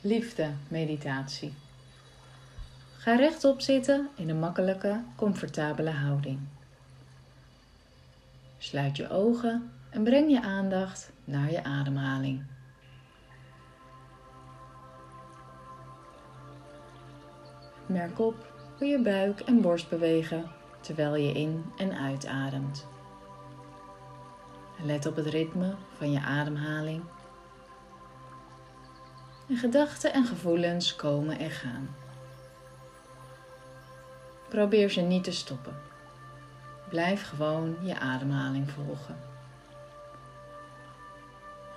Liefde meditatie. Ga rechtop zitten in een makkelijke, comfortabele houding. Sluit je ogen en breng je aandacht naar je ademhaling. Merk op hoe je buik en borst bewegen terwijl je in- en uitademt. Let op het ritme van je ademhaling en gedachten en gevoelens komen en gaan. Probeer ze niet te stoppen. Blijf gewoon je ademhaling volgen.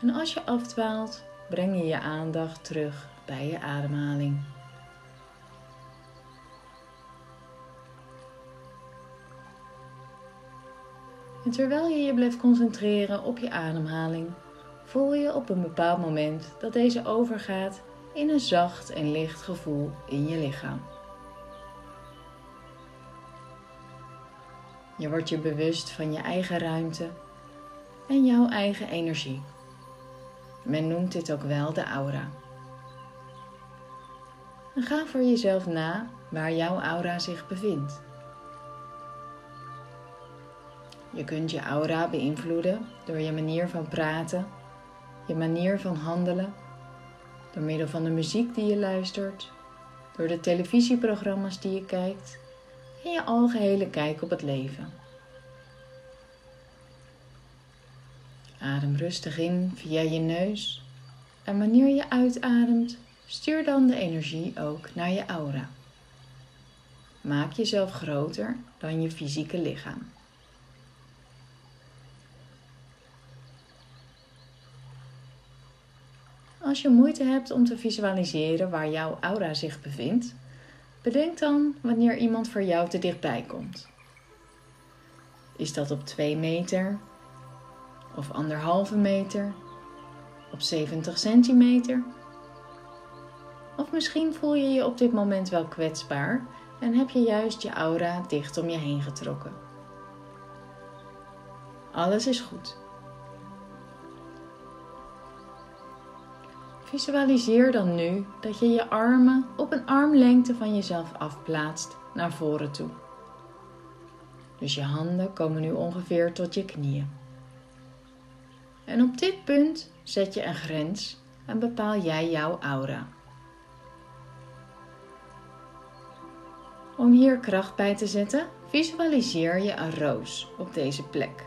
En als je afdwaalt, breng je je aandacht terug bij je ademhaling. En terwijl je je blijft concentreren op je ademhaling, voel je op een bepaald moment dat deze overgaat in een zacht en licht gevoel in je lichaam. Je wordt je bewust van je eigen ruimte en jouw eigen energie. Men noemt dit ook wel de aura. Ga voor jezelf na waar jouw aura zich bevindt. Je kunt je aura beïnvloeden door je manier van praten je manier van handelen, door middel van de muziek die je luistert, door de televisieprogramma's die je kijkt en je algehele kijk op het leven. Adem rustig in via je neus en wanneer je uitademt, stuur dan de energie ook naar je aura. Maak jezelf groter dan je fysieke lichaam. Als je moeite hebt om te visualiseren waar jouw aura zich bevindt, bedenk dan wanneer iemand voor jou te dichtbij komt. Is dat op 2 meter of anderhalve meter? Op 70 centimeter? Of misschien voel je je op dit moment wel kwetsbaar en heb je juist je aura dicht om je heen getrokken. Alles is goed. Visualiseer dan nu dat je je armen op een armlengte van jezelf afplaatst naar voren toe. Dus je handen komen nu ongeveer tot je knieën. En op dit punt zet je een grens en bepaal jij jouw aura. Om hier kracht bij te zetten, visualiseer je een roos op deze plek.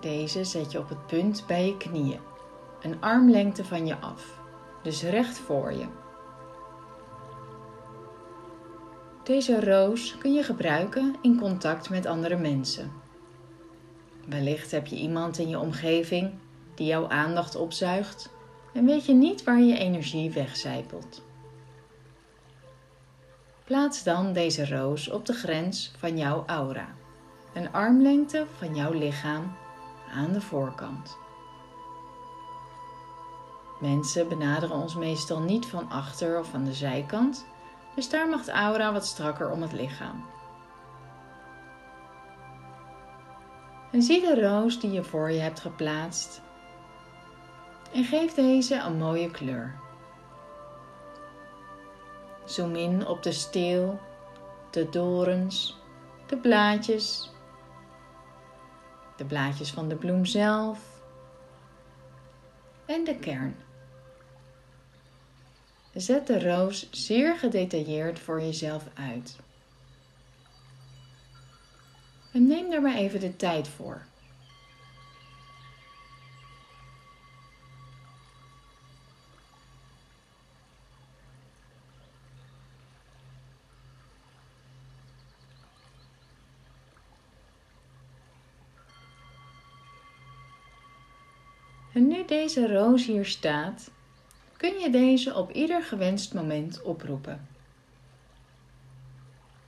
Deze zet je op het punt bij je knieën, een armlengte van je af, dus recht voor je. Deze roos kun je gebruiken in contact met andere mensen. Wellicht heb je iemand in je omgeving die jouw aandacht opzuigt en weet je niet waar je energie wegcijpelt. Plaats dan deze roos op de grens van jouw aura, een armlengte van jouw lichaam aan de voorkant. Mensen benaderen ons meestal niet van achter of van de zijkant, dus daar mag de aura wat strakker om het lichaam. En zie de roos die je voor je hebt geplaatst en geef deze een mooie kleur. Zoom in op de steel, de dorens, de blaadjes de blaadjes van de bloem zelf en de kern. Zet de roos zeer gedetailleerd voor jezelf uit. En neem er maar even de tijd voor. En nu deze roos hier staat, kun je deze op ieder gewenst moment oproepen.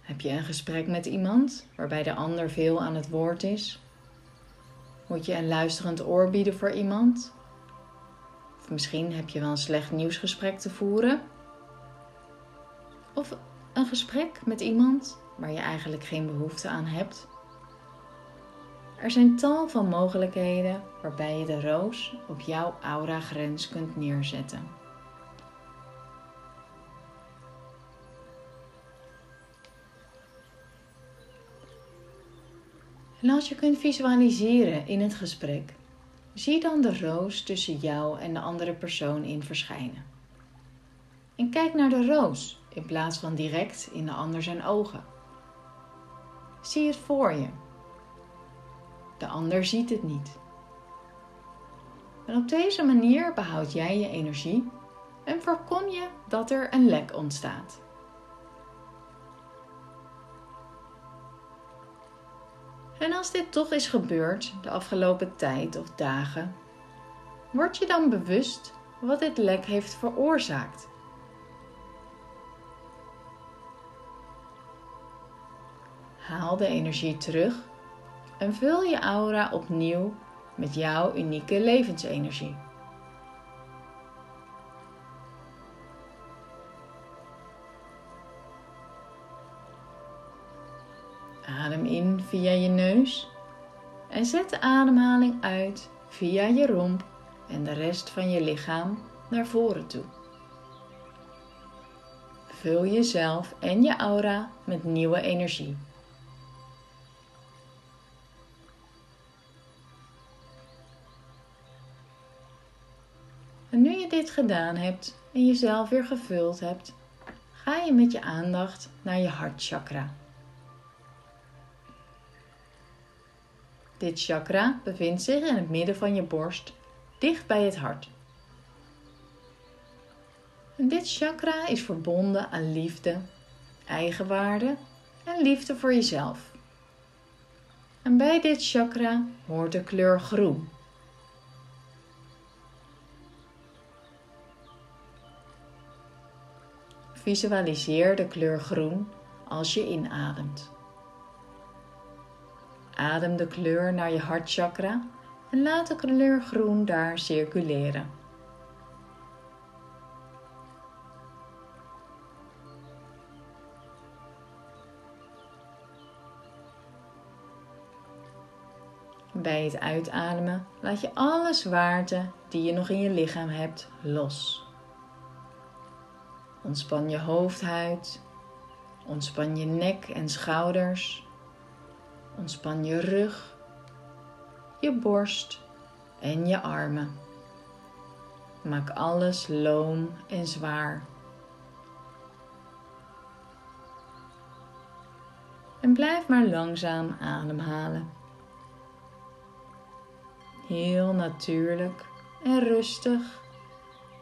Heb je een gesprek met iemand waarbij de ander veel aan het woord is? Moet je een luisterend oor bieden voor iemand? Of misschien heb je wel een slecht nieuwsgesprek te voeren? Of een gesprek met iemand waar je eigenlijk geen behoefte aan hebt? Er zijn tal van mogelijkheden waarbij je de roos op jouw aura-grens kunt neerzetten. En als je kunt visualiseren in het gesprek, zie dan de roos tussen jou en de andere persoon in verschijnen. En kijk naar de roos in plaats van direct in de ander zijn ogen. Zie het voor je. De ander ziet het niet. En op deze manier behoud jij je energie en voorkom je dat er een lek ontstaat. En als dit toch is gebeurd de afgelopen tijd of dagen, word je dan bewust wat dit lek heeft veroorzaakt. Haal de energie terug en vul je aura opnieuw met jouw unieke levensenergie. Adem in via je neus en zet de ademhaling uit via je romp en de rest van je lichaam naar voren toe. Vul jezelf en je aura met nieuwe energie. Gedaan hebt en jezelf weer gevuld hebt, ga je met je aandacht naar je hartchakra. Dit chakra bevindt zich in het midden van je borst, dicht bij het hart. Dit chakra is verbonden aan liefde, eigenwaarde en liefde voor jezelf. En bij dit chakra hoort de kleur groen. Visualiseer de kleur groen als je inademt. Adem de kleur naar je hartchakra en laat de kleur groen daar circuleren. Bij het uitademen laat je alle zwaarte die je nog in je lichaam hebt los. Ontspan je hoofdhuid, ontspan je nek en schouders, ontspan je rug, je borst en je armen. Maak alles loom en zwaar. En blijf maar langzaam ademhalen. Heel natuurlijk en rustig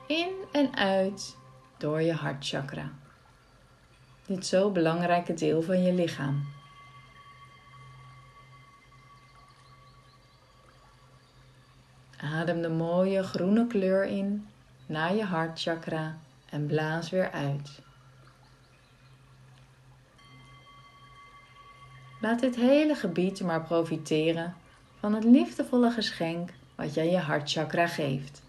in en uit door je hartchakra. Dit zo belangrijke deel van je lichaam. Adem de mooie groene kleur in naar je hartchakra en blaas weer uit. Laat dit hele gebied maar profiteren van het liefdevolle geschenk wat jij je hartchakra geeft.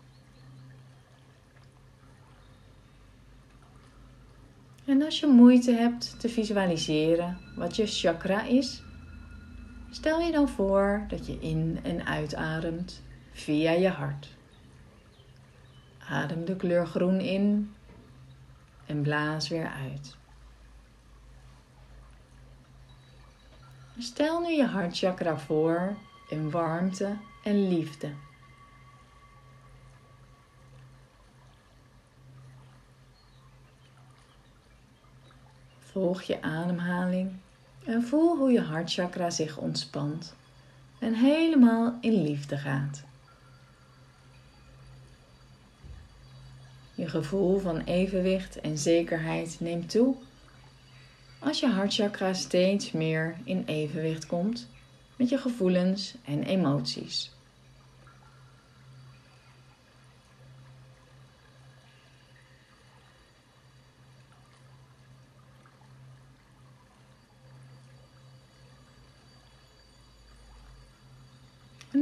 En als je moeite hebt te visualiseren wat je chakra is, stel je dan voor dat je in en uitademt via je hart. Adem de kleur groen in en blaas weer uit. Stel nu je hartchakra voor in warmte en liefde. Volg je ademhaling en voel hoe je hartchakra zich ontspant en helemaal in liefde gaat. Je gevoel van evenwicht en zekerheid neemt toe als je hartchakra steeds meer in evenwicht komt met je gevoelens en emoties.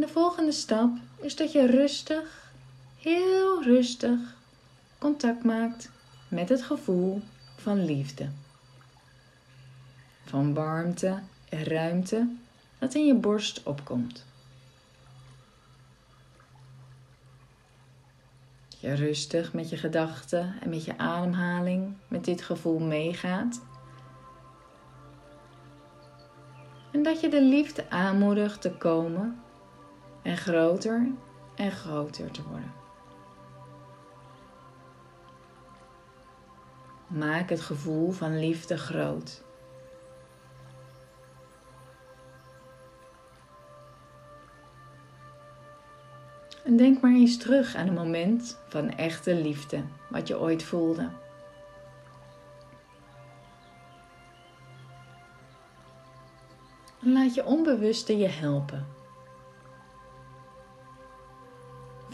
Volgende stap is dat je rustig, heel rustig contact maakt met het gevoel van liefde. Van warmte en ruimte dat in je borst opkomt. Je rustig met je gedachten en met je ademhaling met dit gevoel meegaat. En dat je de liefde aanmoedigt te komen en groter en groter te worden. Maak het gevoel van liefde groot. En denk maar eens terug aan een moment van echte liefde, wat je ooit voelde. En laat je onbewuste je helpen.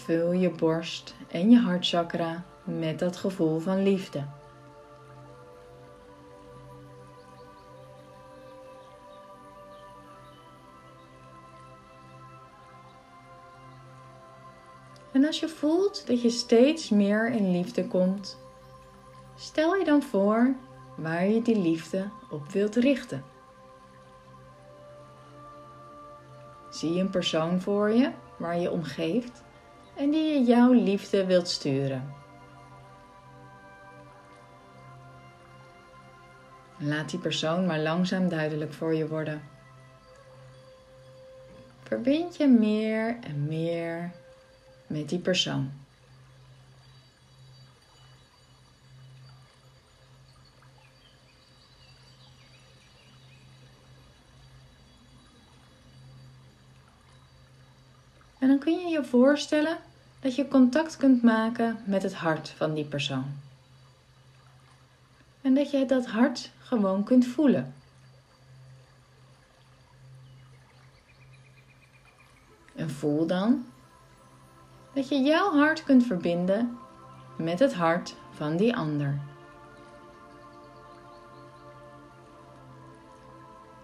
Vul je borst en je hartchakra met dat gevoel van liefde. En als je voelt dat je steeds meer in liefde komt, stel je dan voor waar je die liefde op wilt richten. Zie je een persoon voor je waar je om geeft en die je jouw liefde wilt sturen. Laat die persoon maar langzaam duidelijk voor je worden. Verbind je meer en meer met die persoon. En dan kun je je voorstellen dat je contact kunt maken met het hart van die persoon. En dat je dat hart gewoon kunt voelen. En voel dan dat je jouw hart kunt verbinden met het hart van die ander.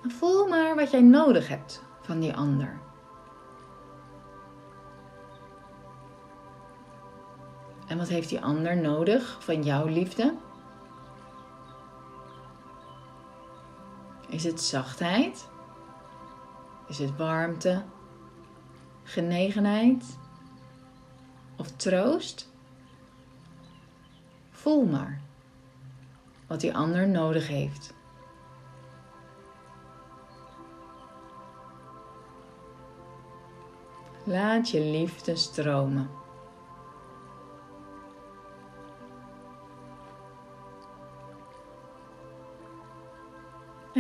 Voel maar wat jij nodig hebt van die ander. En wat heeft die ander nodig van jouw liefde? Is het zachtheid? Is het warmte? Genegenheid? of troost? Voel maar wat die ander nodig heeft. Laat je liefde stromen.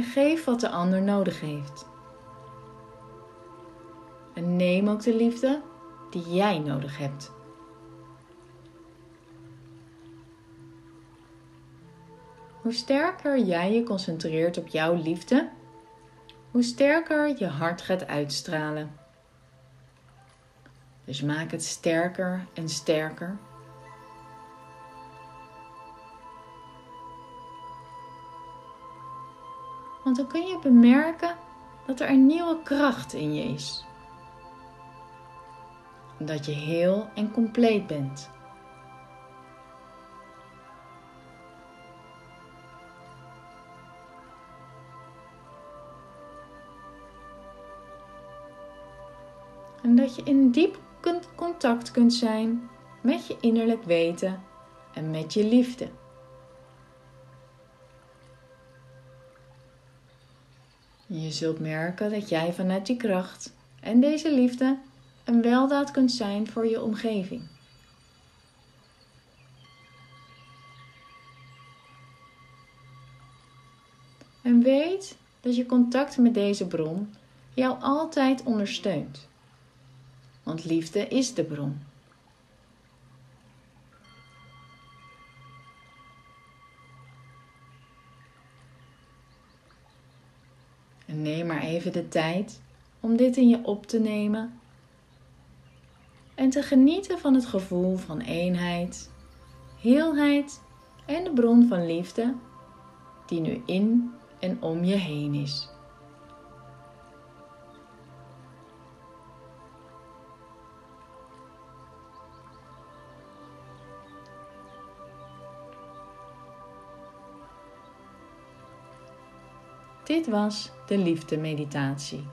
En geef wat de ander nodig heeft. En neem ook de liefde die jij nodig hebt. Hoe sterker jij je concentreert op jouw liefde, hoe sterker je hart gaat uitstralen. Dus maak het sterker en sterker. Want dan kun je bemerken dat er een nieuwe kracht in je is. Dat je heel en compleet bent. En dat je in diep contact kunt zijn met je innerlijk weten en met je liefde. Je zult merken dat jij vanuit die kracht en deze liefde een weldaad kunt zijn voor je omgeving. En weet dat je contact met deze bron jou altijd ondersteunt want liefde is de bron. Neem maar even de tijd om dit in je op te nemen en te genieten van het gevoel van eenheid, heelheid en de bron van liefde die nu in en om je heen is. Dit was de liefde meditatie.